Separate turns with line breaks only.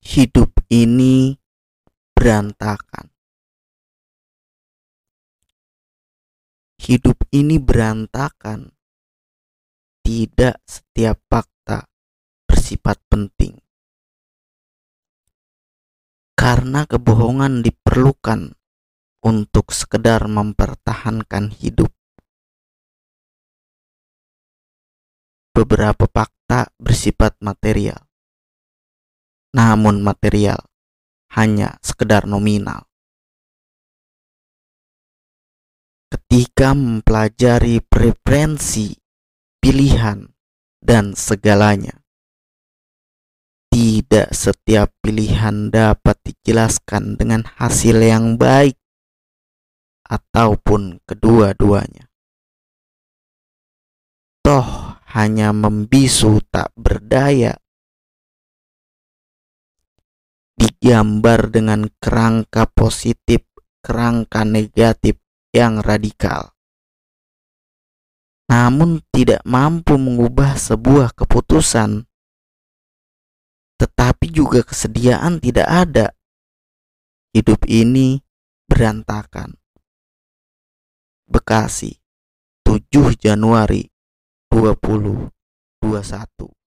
hidup ini berantakan. Hidup ini berantakan. Tidak setiap fakta bersifat penting. Karena kebohongan diperlukan untuk sekedar mempertahankan hidup. Beberapa fakta bersifat material namun material hanya sekedar nominal. Ketika mempelajari preferensi, pilihan, dan segalanya, tidak setiap pilihan dapat dijelaskan dengan hasil yang baik ataupun kedua-duanya. Toh hanya membisu tak berdaya digambar dengan kerangka positif, kerangka negatif yang radikal. Namun tidak mampu mengubah sebuah keputusan. Tetapi juga kesediaan tidak ada. Hidup ini berantakan. Bekasi, 7 Januari 2021